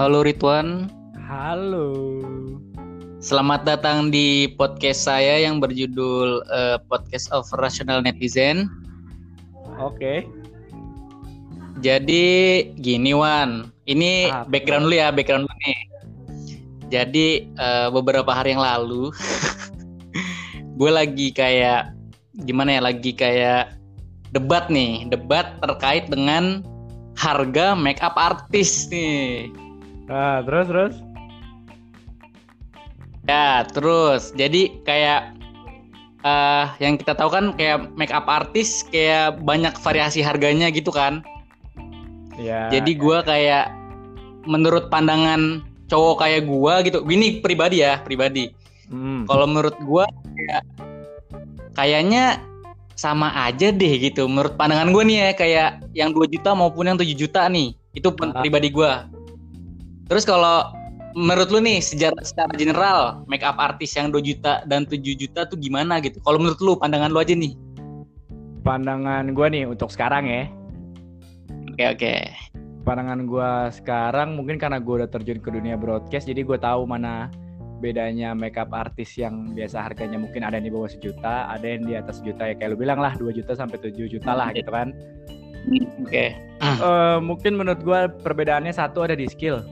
Halo Ridwan, Halo. selamat datang di podcast saya yang berjudul eh, Podcast of Rational Netizen. Oke. Jadi gini Wan, ini Apa? background dulu ya, background dulu nih. Jadi eh, beberapa hari yang lalu, gue lagi kayak gimana ya, lagi kayak debat nih, debat terkait dengan harga makeup artis nih. Nah, terus terus. Ya, terus jadi kayak eh yang kita tahu kan kayak makeup artis kayak banyak variasi harganya gitu kan. Ya. Jadi gua kayak menurut pandangan cowok kayak gua gitu. Gini pribadi ya, pribadi. Hmm. Kalau menurut gua kayak kayaknya sama aja deh gitu. Menurut pandangan gua nih ya kayak yang 2 juta maupun yang 7 juta nih. Itu Ah. pribadi gua. Terus kalau menurut lu nih secara secara general makeup artis yang 2 juta dan 7 juta tuh gimana gitu? Kalau menurut lu pandangan lu aja nih. Pandangan gua nih untuk sekarang ya. Oke oke. Pandangan gua sekarang mungkin karena gua udah terjun ke dunia broadcast jadi gua tahu mana bedanya makeup artis yang biasa harganya mungkin ada yang di bawah sejuta, ada yang di atas sejuta ya kayak lu bilang lah 2 juta sampai 7 juta lah gitu kan. Oke. Eh, mungkin menurut gua perbedaannya satu ada di skill.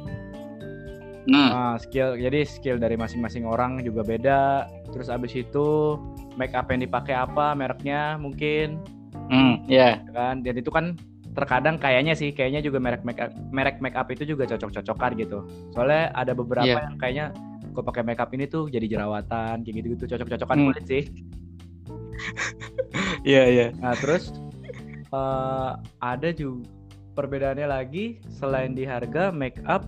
Hmm. Ah, skill jadi skill dari masing-masing orang juga beda. Terus abis itu make up yang dipakai apa mereknya mungkin Hmm, ya. kan. Dan itu kan terkadang kayaknya sih kayaknya juga merek make up, merek make up itu juga cocok-cocokan gitu. Soalnya ada beberapa Iya. yang kayaknya kok pakai make up ini tuh jadi jerawatan kayak gitu-gitu cocok-cocokan Hmm. kulit sih. Iya iya. Nah, terus eh, ada juga perbedaannya lagi selain di harga make up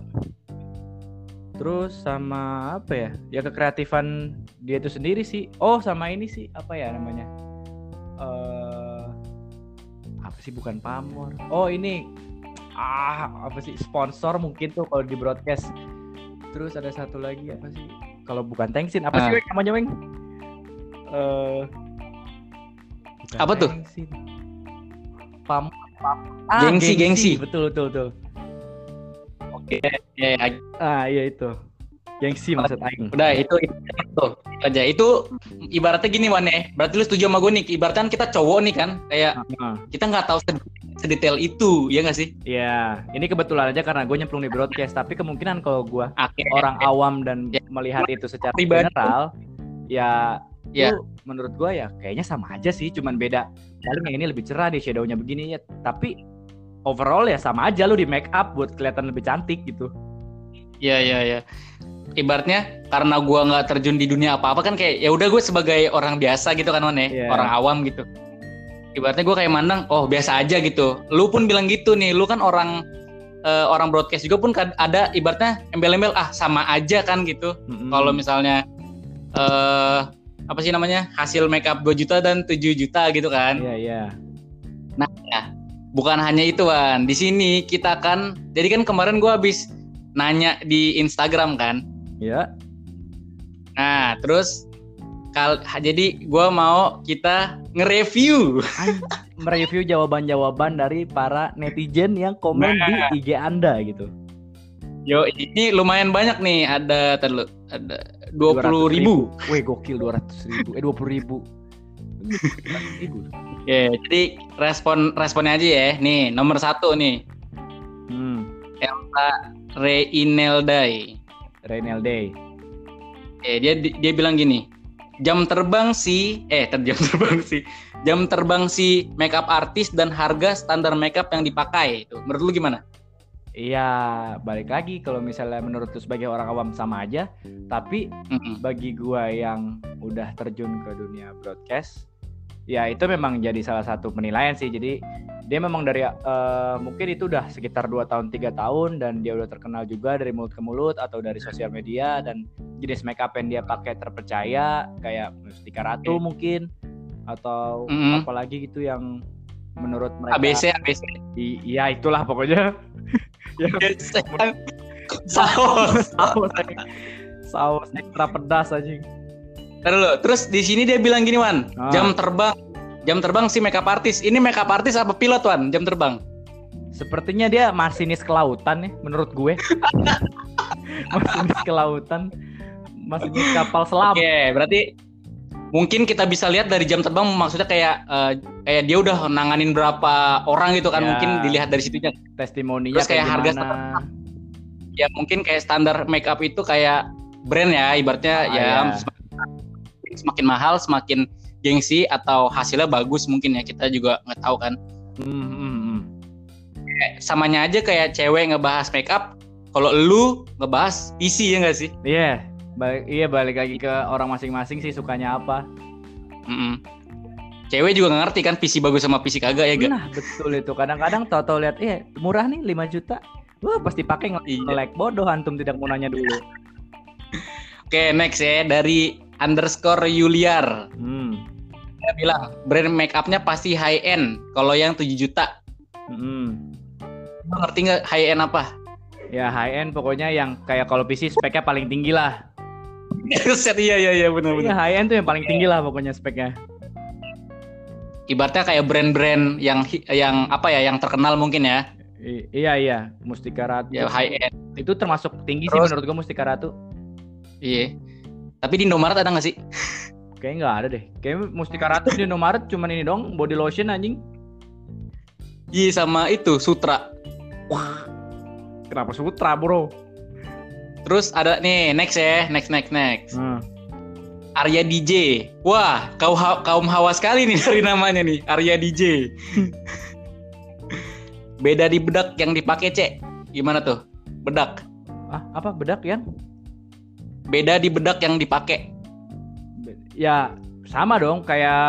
terus sama apa ya? Ya kekreatifan dia itu sendiri sih. Oh, sama ini sih apa ya namanya? eh apa sih bukan pamor. Oh, ini ah apa sih sponsor mungkin tuh kalau di broadcast. Terus ada satu lagi apa sih? Kalau bukan Tengsin apa sih Ah. Weng, namanya Weng? Eh bukan Apa tuh? Tengsin. Pam, pam. Gengsi, gengsi. Betul, betul, betul. Oke. Ya, ya. Ah, iya itu. Gengsi maksud aing. Udah itu itu, itu aja. Itu ibaratnya gini Wan ya. Berarti lu setuju sama gue nih. Ibaratnya kita cowok nih kan. Kayak Ah, kita nggak tahu sed- sedetail itu, ya nggak sih? Iya, ini kebetulan aja karena gue nyemplung di broadcast, tapi kemungkinan kalau gue Oke. orang awam dan Ya. melihat itu secara Pribadi. general, ya, Ya. itu menurut gue ya kayaknya sama aja sih, cuman beda. Paling yang ini lebih cerah, di shadownya begini ya, tapi overall ya sama aja lu di make up buat kelihatan lebih cantik gitu. Iya iya iya. Ibaratnya karena gua nggak terjun di dunia apa-apa kan kayak ya udah gue sebagai orang biasa gitu kan Wan ya, Iya. orang awam gitu. Ibaratnya gue kayak mandang, oh biasa aja gitu. Lu pun bilang gitu nih, lu kan orang eh, orang broadcast juga pun ada ibaratnya embel-embel ah sama aja kan gitu. Mm-mm. Kalau misalnya eh apa sih namanya hasil makeup 2 juta dan 7 juta gitu kan. Iya iya. Bukan hanya itu Wan, di sini kita kan, jadi kan kemarin gua habis nanya di Instagram kan. Iya. Nah, terus kal jadi gua mau kita nge-review. Mereview jawaban-jawaban dari para netizen yang komen Nah. di IG Anda gitu. Yo, ini lumayan banyak nih. Ada terlalu ada 20 ribu. Weh gokil 200 ribu. Eh 20 ribu. ribu. Ya, jadi respon responnya aja ya. Nih, nomor satu nih, Hmm. Reinelday. Rainel Day. Eh, dia dia bilang gini, jam terbang si eh ter- jam terbang si jam terbang si makeup artis dan harga standar makeup yang dipakai itu. Menurut lu gimana? Iya, balik lagi kalau misalnya menurut lu sebagai orang awam sama aja, tapi Mm-mm. bagi gua yang udah terjun ke dunia broadcast, ya itu memang jadi salah satu penilaian sih. Jadi dia memang dari eh, mungkin itu udah sekitar 2 tahun tiga tahun dan dia udah terkenal juga dari mulut ke mulut atau dari sosial media dan jenis makeup yang dia pakai terpercaya kayak Mustika Ratu mungkin atau Mm-mm. apalagi gitu yang menurut mereka ABC ABC. Iya itulah pokoknya Saus. saus saus ekstra pedas aja Dulu. Terus di sini dia bilang gini Wan, Ah. jam terbang, jam terbang si makeup artis. Ini makeup artis apa pilot Wan? Jam terbang. Sepertinya dia masinis kelautan nih menurut gue. masinis kelautan. Masinis kapal selam. Oke, berarti mungkin kita bisa lihat dari jam terbang maksudnya kayak eh, kayak dia udah nanganin berapa orang gitu kan Ya. mungkin dilihat dari situnya. Testimoninya Terus kayak harga gimana. Ya mungkin kayak standar make up itu kayak brand ya ibaratnya Ah, ya ya. Semakin, semakin mahal semakin gengsi atau hasilnya bagus mungkin ya kita juga nggak tahu kan. Hmm, hmm, hmm. Kayak samanya aja kayak cewek ngebahas make up kalau lu ngebahas PC ya nggak sih? Iya, balik iya balik lagi ke orang masing-masing sih sukanya apa. Mm-mm. Cewek juga ngerti kan PC bagus sama PC kagak ya gak? Nah, betul itu. Kadang-kadang tahu-tahu lihat, eh murah nih 5 juta. Wah, pasti pakai Iya. nge-like bodoh antum tidak mau nanya dulu. Oke next ya dari underscore Yuliar Hmm. dia bilang brand make upnya pasti high end kalau yang 7 juta hmm. Lu ngerti nggak high end apa? Ya high end pokoknya yang kayak kalau PC speknya paling tinggi lah. Set iya iya iya benar Iya benar. high end tuh yang paling tinggi lah pokoknya speknya. Ibaratnya kayak brand-brand yang yang apa ya yang terkenal mungkin ya, I- iya iya, Mustika Ratu. ya high end. Itu termasuk tinggi sih Terus- menurut gua Mustika Ratu. Iya. Tapi di Indomaret ada nggak sih? Kayaknya nggak ada deh. Kayaknya Mustika Ratu di Indomaret cuman ini dong, body lotion anjing. Iya sama itu Sutra. Kenapa Sutra, Bro? Terus ada nih next ya, next next next. Hmm. Arya DJ. Wah, kau ha- kaum hawa sekali nih dari namanya nih, Arya DJ. Beda di bedak yang dipakai, Cek. Gimana tuh? Bedak. Ah, apa bedak yang? Beda di bedak yang dipakai. Ya sama dong kayak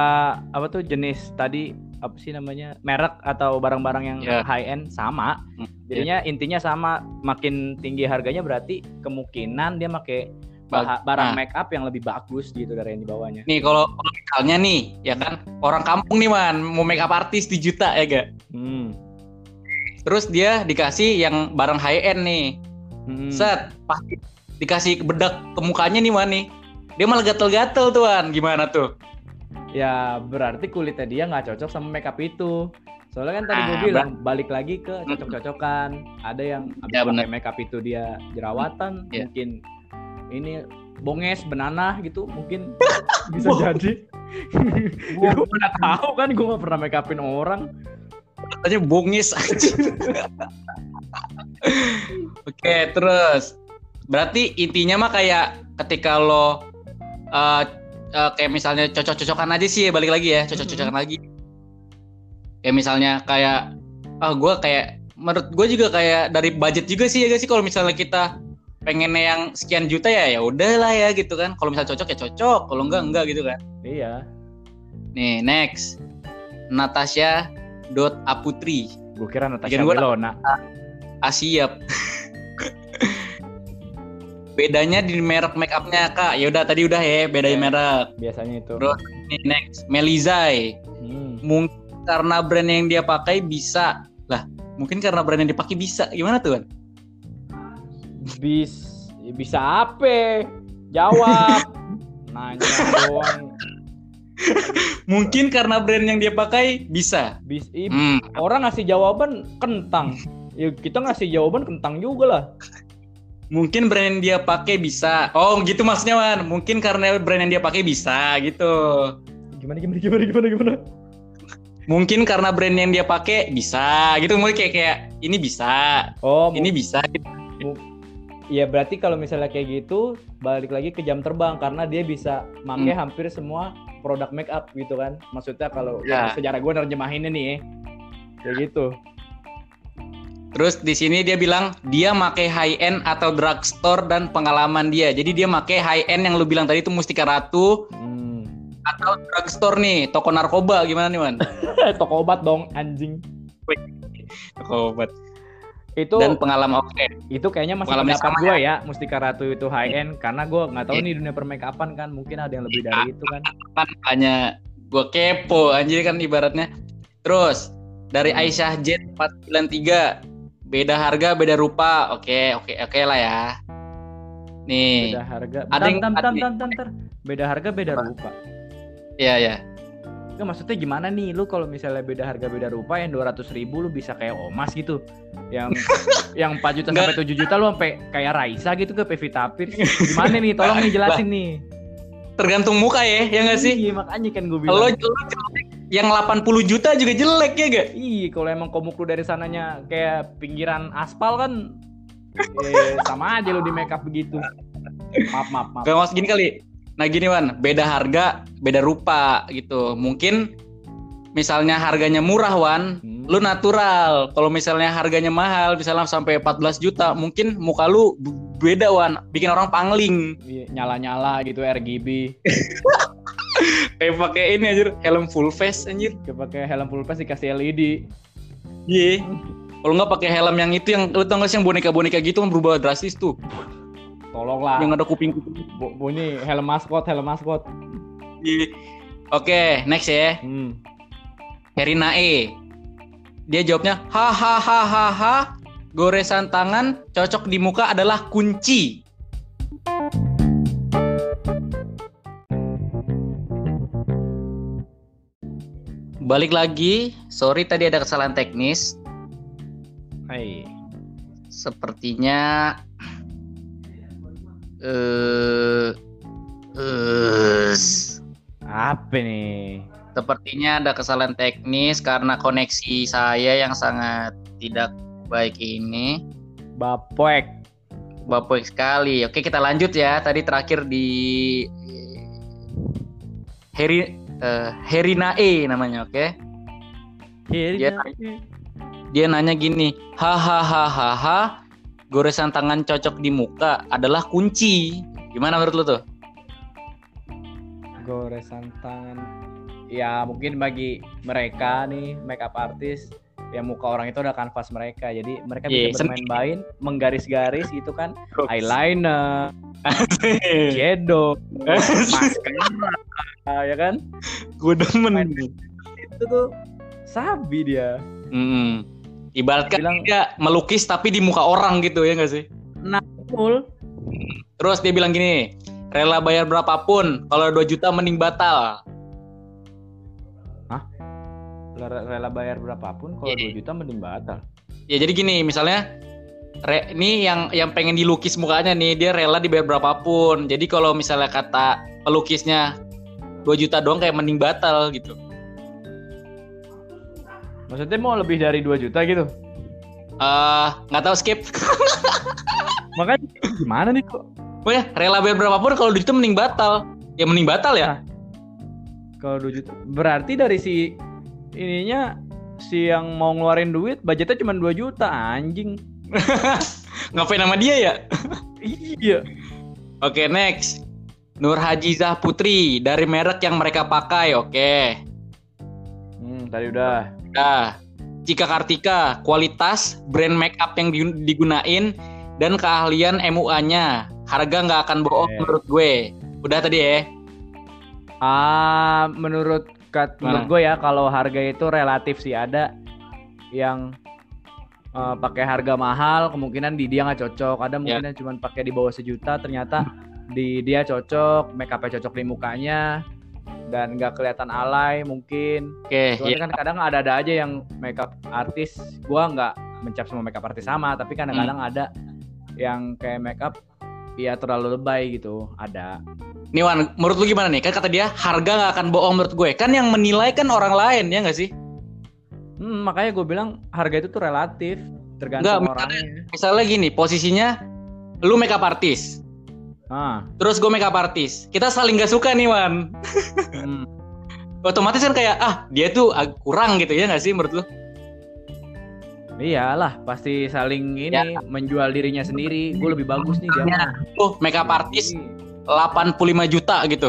apa tuh jenis tadi apa sih namanya merek atau barang-barang yang Ya. high end sama. Hmm, Jadinya intinya sama. Makin tinggi harganya berarti kemungkinan dia pakai barang nah. make up yang lebih bagus gitu dari yang di bawahnya. Nih kalau kalau misalnya nih, ya kan orang kampung nih man mau make up artis di juta ya gak? Hmm. Terus dia dikasih yang barang high end nih, Hmm. set pasti dikasih bedak ke mukanya nih man nih, dia malah gatel-gatel tuan, gimana tuh? Ya berarti kulitnya dia nggak cocok sama make up itu. Soalnya kan tadi gue Ah, bilang balik lagi ke cocok-cocokan. Ada yang habis Ya, pakai bener. make up itu dia jerawatan, Ya. mungkin ini bonges, benanah gitu, mungkin bisa jadi. gue mana tahu kan gue gak pernah make upin orang. Katanya bongis aja. Oke, terus berarti intinya mah kayak ketika lo eh, eh, kayak misalnya cocok-cocokan aja sih balik lagi ya, cocok-cocokan lagi. Kayak misalnya kayak ah gue kayak menurut gue juga kayak dari budget juga sih ya gak sih kalau misalnya kita pengen yang sekian juta ya ya udahlah ya gitu kan. Kalau misalnya cocok ya cocok, kalau enggak enggak gitu kan. Iya. Nih, next. Natasha dot Aputri. Gue kira Natasha Bikin gua- Belona. Asiap. Bedanya di merek make upnya kak. Ya udah tadi udah ya bedain Ya. merek. Biasanya itu. Terus next Melizai. Hmm. Mungkin karena brand yang dia pakai bisa lah. Mungkin karena brand yang dipakai bisa. Gimana tuh? Wan? Bis bisa apa? Jawab. Nanya doang. Mungkin karena brand yang dia pakai bisa. Bis Hmm. orang ngasih jawaban kentang. Ya kita ngasih jawaban kentang juga lah. Mungkin brand yang dia pakai bisa. Oh gitu maksudnya Wan. Mungkin karena brand yang dia pakai bisa gitu. Gimana gimana gimana gimana gimana? Mungkin karena brand yang dia pakai bisa gitu. Mungkin kayak kayak ini bisa, Oh, ini bisa. gitu. Iya berarti kalau misalnya kayak gitu balik lagi ke jam terbang karena dia bisa pakai Hmm. hampir semua produk make up gitu kan. Maksudnya kalau Ya. ya. sejarah gue nerjemahinnya nih ya. Kayak gitu. Terus di sini dia bilang dia make high end atau drugstore dan pengalaman dia. Jadi dia make high end yang lu bilang tadi itu Mustika Ratu Hmm. atau drugstore nih, toko narkoba gimana nih, Man? Toko obat dong anjing. Toko obat. Itu Dan pengalaman oke. itu kayaknya masih pengalaman pendapat gue ya Mustika Ratu itu high end karena gue nggak tahu Iya. nih dunia permakeupan kan mungkin ada yang lebih dari itu kan. Kan hanya gua kepo anjir kan ibaratnya. Terus dari Aisyah Jet 493 beda harga beda rupa. Oke, oke, oke lah ya. Nih, Beda harga. Ada yang- bentar, ada bentar, bentar, bentar. Beda harga beda Apa? rupa. Iya ya. Nggak, maksudnya gimana nih lu kalau misalnya beda harga beda rupa yang 200 ribu lu bisa kayak Omas gitu yang yang 4 juta sampai 7 juta lu sampai kayak Raisa gitu ke Pevita Pierce gimana nih tolong nih jelasin nih Tergantung muka ya, ya nggak sih? Iya makanya kan gue Lo, bilang lo jelek, yang 80 juta juga jelek ya gak? Iya kalau emang komuk lu dari sananya kayak pinggiran aspal kan eh, sama aja lu di make up begitu maaf maaf maaf Gak mas gini kali. Nah gini Wan, beda harga, beda rupa gitu. Mungkin misalnya harganya murah Wan, Hmm. lu natural. Kalau misalnya harganya mahal, misalnya sampai 14 juta, mungkin muka lu beda Wan, bikin orang pangling. Iya, nyala-nyala gitu RGB Kayak pakai ini anjir, helm full face anjir. kayak pakai helm full face dikasih LED Iya. Kalau nggak pakai helm yang itu yang lu tau gak sih yang boneka-boneka gitu kan berubah drastis tuh. tolonglah Yang ada kuping-kuping. Bu, bu ini helm maskot helm maskot Iya. Oke, next ya. hmm. Herina E. Dia jawabnya hahaha goresan tangan cocok di muka adalah kunci. Balik lagi, sorry tadi ada kesalahan teknis. Hai. Sepertinya eh eh, apa nih Sepertinya ada kesalahan teknis karena koneksi saya yang sangat tidak baik ini. bapoek Bapak sekali. Oke, kita lanjut ya. Tadi terakhir di Heri eh, Herina E namanya, oke? Iya, Dia nanya gini, hahaha, goresan tangan cocok di muka adalah kunci. Gimana menurut lu tuh? goresan tangan ya mungkin bagi mereka nih makeup artist ya muka orang itu udah kanvas mereka jadi mereka Iya, bisa bermain-main menggaris-garis gitu kan eyeliner shadow maskara ya kan Gue demen. itu tuh sabi dia Mm. Ibaratkan Bilang- dia melukis tapi di muka orang gitu ya nggak sih? full Terus dia bilang gini, rela bayar berapapun, kalau 2 juta mending batal. Rela, rela bayar berapapun kalau Iya. 2 juta mending batal Ya jadi gini, misalnya re, ini yang yang pengen dilukis mukanya nih, dia rela dibayar berapapun. Jadi kalau misalnya kata pelukisnya 2 juta doang kayak mending batal gitu. maksudnya mau lebih dari 2 juta gitu Eh, nggak tahu skip. makanya gimana nih kok Pokoknya rela bayar berapapun kalau 2 juta mending batal. Ya mending batal ya. Kalau 2 juta berarti dari si ininya si yang mau ngeluarin duit budgetnya cuma 2 juta anjing. Ngapain nama dia ya? Iya. Oke, next. Nur Hajizah Putri dari merek yang mereka pakai. Oke. Hmm, tadi udah. Nah, Cika Kartika, kualitas brand make up yang di- digunain dan keahlian MUA-nya. Harga nggak akan bohong Oke. menurut gue. Udah tadi ya. Ah, menurut kat, menurut Mana? gue ya kalau harga itu relatif sih ada yang eh, pakai harga mahal kemungkinan di dia nggak cocok ada Ya. mungkin yang cuma pakai di bawah sejuta ternyata di dia cocok make upnya cocok di mukanya dan nggak kelihatan alay mungkin Oke, Soalnya ya. kan kadang ada-ada aja yang makeup artis, gua nggak mencap semua makeup artis sama, tapi kadang-kadang Hmm. ada yang kayak makeup ya terlalu lebay gitu, ada. Nih Wan, menurut lu gimana nih? Kan kata dia harga nggak akan bohong menurut gue. Kan yang menilai kan orang lain ya nggak sih? Hmm, makanya gue bilang harga itu tuh relatif, tergantung Nggak, orangnya. Misalnya gini, posisinya lu makeup artis, Ah, terus gue makeup artis. Kita saling gak suka nih Wan. hmm. Otomatis kan kayak ah dia tuh kurang gitu ya nggak sih menurut lu? iyalah pasti saling ini Ya. menjual dirinya sendiri. Gue lebih bagus nih dia. mah. Lu makeup artis 85 juta gitu.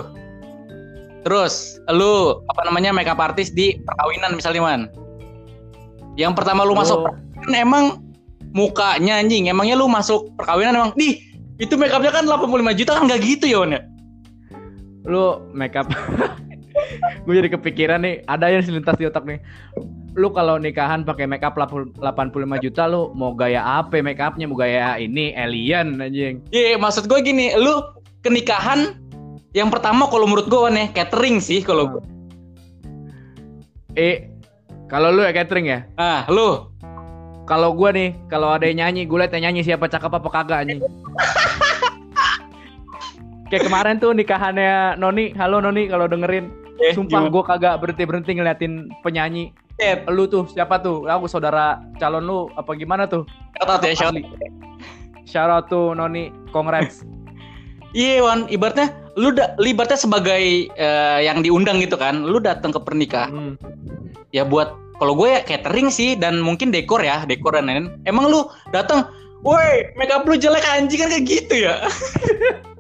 Terus lu apa namanya makeup artis di perkawinan misalnya man. Yang pertama lu masuk Lu- perkawinan emang mukanya anjing. Emangnya lu masuk perkawinan emang di itu makeupnya kan 85 juta kan nggak gitu ya Wan ya? lu makeup gue jadi kepikiran nih ada yang selintas di otak nih lu kalau nikahan pakai makeup 85 juta lu mau gaya apa makeupnya mau gaya ini alien anjing Iya maksud gue gini, lu ke nikahan yang pertama kalau menurut gue Wan ya catering sih kalau gue. Eh, kalau lu ya catering ya? Ah, lu. Kalau gua nih, kalau ada yang nyanyi, gue liat yang nyanyi siapa cakep apa kagak anjing. Kayak kemarin tuh nikahannya Noni, halo Noni kalau dengerin. Eh, Sumpah gue kagak berhenti berhenti ngeliatin penyanyi. Set. Lu tuh siapa tuh? Aku saudara calon lu apa gimana tuh? Shout out ya, shout out to Noni, congrats. Iya, Wan. Ibaratnya lu da, lu ibaratnya sebagai eh, yang diundang gitu kan. Lu datang ke pernikahan Hmm. ya buat kalau gue ya catering sih dan mungkin dekor ya, dekor dan lain. Emang lu datang, woi, make up lu jelek anjing kan kayak gitu ya?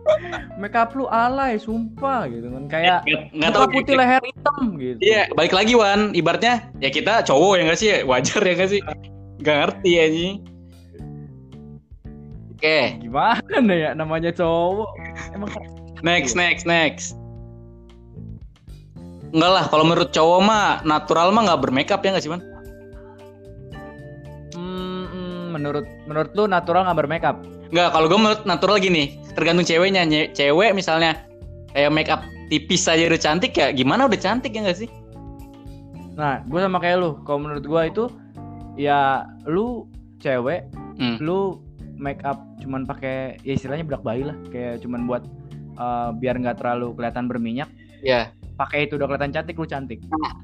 Make up lu alay, sumpah gitu kan. Kayak nggak tahu putih leher hitam gitu. Iya, balik lagi Wan. Ibaratnya ya kita cowok ya nggak sih, wajar ya nggak sih? Gak ngerti anjing. Oke, Gimana ya namanya cowok? Emang next, next, next. Enggak lah, kalau menurut cowok mah natural mah nggak bermakeup ya nggak sih, Man? Hmm, menurut menurut lu natural nggak bermakeup? Enggak, kalau gue menurut natural gini, tergantung ceweknya. Cewek misalnya kayak makeup tipis aja udah cantik ya, gimana udah cantik ya nggak sih? Nah, gue sama kayak lu. Kalau menurut gue itu ya lu cewek, Hmm. lu make up cuman pakai ya istilahnya bedak bayi lah, kayak cuman buat uh, biar nggak terlalu kelihatan berminyak. Ya, Pakai itu udah kelihatan cantik, lu cantik.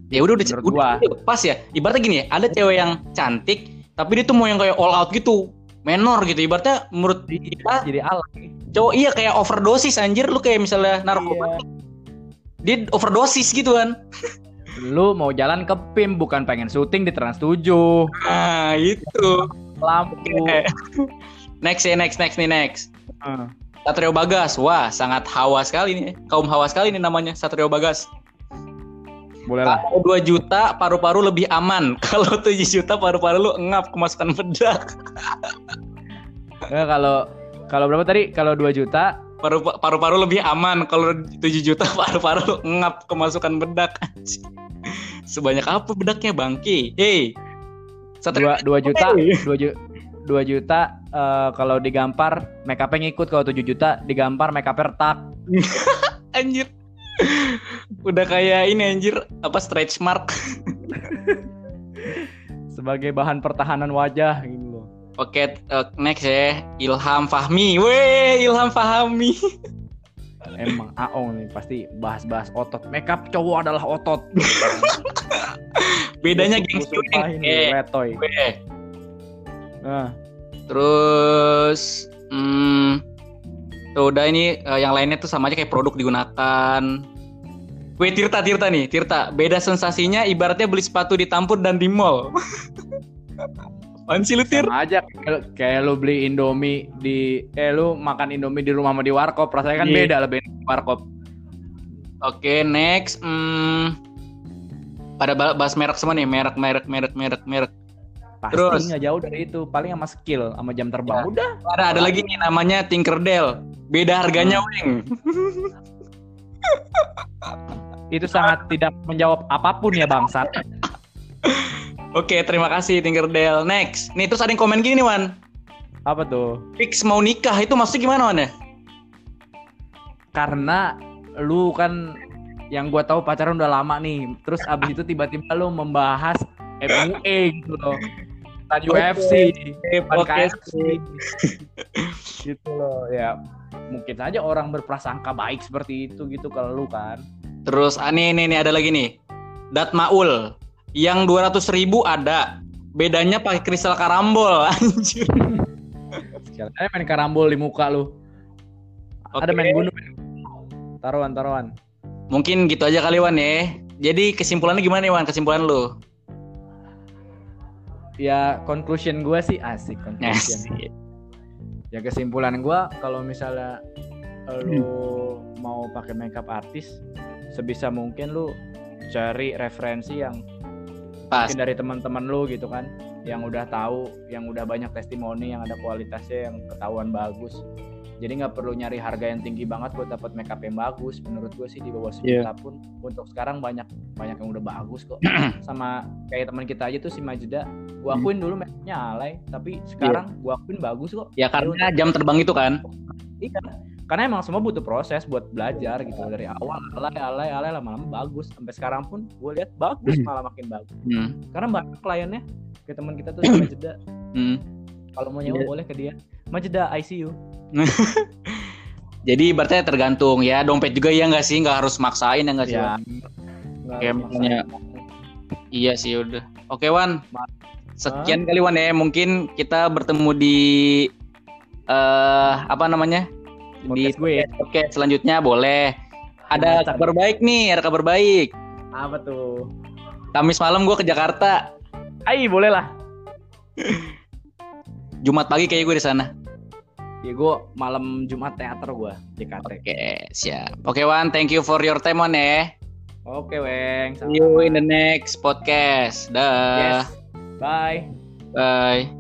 ya udah udah, udah, udah pas ya. Ibaratnya gini ya, ada cewek yang cantik, tapi dia tuh mau yang kayak all out gitu, menor gitu. Ibaratnya menurut kita Jadi alay. cowok iya kayak overdosis anjir, lu kayak misalnya narkoba, Iya. dia overdosis gitu kan. Lu mau jalan ke PIM bukan pengen syuting di Trans 7. Nah, itu. Lampu. Next ya, next, next nih, next. Ah. Satrio Bagas, wah sangat hawa sekali nih, kaum hawa sekali nih namanya Satrio Bagas. Boleh lah. Kalau 2 juta paru-paru lebih aman, kalau 7 juta paru-paru lu engap kemasukan bedak. Ya, kalau kalau berapa tadi? Kalau 2 juta, Paru- Paru-paru lebih aman, kalau 7 juta paru-paru lu engap kemasukan bedak. Sebanyak apa bedaknya bangki? Hei. Satrio 2 2 juta, Hey. 2 juta 2 juta eh, kalau digampar make up-nya ngikut kalau 7 juta digampar make up-nya retak. anjir. Udah kayak ini anjir, apa stretch mark. sebagai bahan pertahanan wajah gitu loh. Oke, eh, next ya. Ilham Fahmi. Weh, Ilham Fahmi. Emang Aong nih pasti bahas-bahas otot. Makeup cowok adalah otot. Bedanya sumpahin Eh, letoy. Nah, Terus hmm, tuh udah ini eh, yang lainnya tuh sama aja kayak produk digunakan. Weh Tirta Tirta nih, Tirta. Beda sensasinya ibaratnya beli sepatu di Tampur dan di mall. Apaan sih lu Tir? sama aja kayak, kayak lu beli Indomie di eh lu makan Indomie di rumah sama di warkop rasanya kan Iya. beda lebih di warkop. Oke, next. Hmm, pada ba- bahas merek semua nih, merek, merek, merek, merek, merek. Pasti Terus? nggak jauh dari itu, paling sama skill sama jam Ya. terbang. Udah. Ada ada lagi nih namanya Tinkerdell. Beda harganya, Weng. Itu sangat tidak menjawab apa pun ya bangsat. Oke, terima kasih Tinkerdell. Next. Nih, terus ada yang komen gini nih, Wan. Apa tuh? Fix mau nikah itu maksudnya gimana, Wan ya? Karena lu kan yang gua tahu pacaran udah lama nih. Terus abis itu tiba-tiba lu membahas MUA gitu loh. Tadi Oke. UFC, bukan. KFC. gitu loh. Ya mungkin saja orang berprasangka baik seperti itu gitu kalau lu kan. Terus ah, nih, nih, nih ada lagi nih. Datmaul. Yang 200 ribu ada. Bedanya pakai kristal karambol, anjir. Sekali aja main karambol di muka lu. Ada Oke. main gunung. Taruhan, taruhan. Mungkin gitu aja kali, Wan ya. Jadi kesimpulannya gimana nih, Wan? Kesimpulan lu? Ya conclusion gua sih asik conclusion. Yes. ya kesimpulan gua kalau misalnya lu mau pakai makeup artis sebisa mungkin lu cari referensi yang Pas. mungkin dari teman-teman lu gitu kan yang udah tahu yang udah banyak testimoni yang ada kualitasnya yang ketahuan bagus jadi nggak perlu nyari harga yang tinggi banget buat dapat makeup yang bagus. Menurut gue sih di bawah sejuta pun untuk sekarang banyak banyak yang udah bagus kok. Sama kayak teman kita aja tuh si Majda. Gua akuin dulu makeupnya alay tapi sekarang gua akuin bagus kok. Ya karena jam terbang itu kan. Iya. karena emang semua butuh proses buat belajar gitu dari awal. Alay alay alay lama-lama bagus. Sampai sekarang pun gue lihat bagus malah makin bagus. Hmm. karena banyak kliennya kayak teman kita tuh di Majeda Hmm. Kalau mau nyewa Iya. boleh ke dia Majeda ICU Jadi berarti tergantung ya dompet juga ya nggak sih nggak harus maksain ya nggak sih? ya Kayak misalnya-. Iya sih udah. Oke Wan, sekian kali Wan ya. Mungkin kita bertemu di eh apa namanya di podcast gue ya Oke, selanjutnya boleh. Ada Mantap. kabar baik nih, ada kabar baik. apa tuh Kamis malam gue ke Jakarta. Ai boleh lah Jumat pagi kayak gue di sana. ya gue malam Jumat teater gue JKT Oke, siap. Oke Wan, thank you for your time Wan ya. oke weng See you in the next podcast. Dah. yes bye Bye.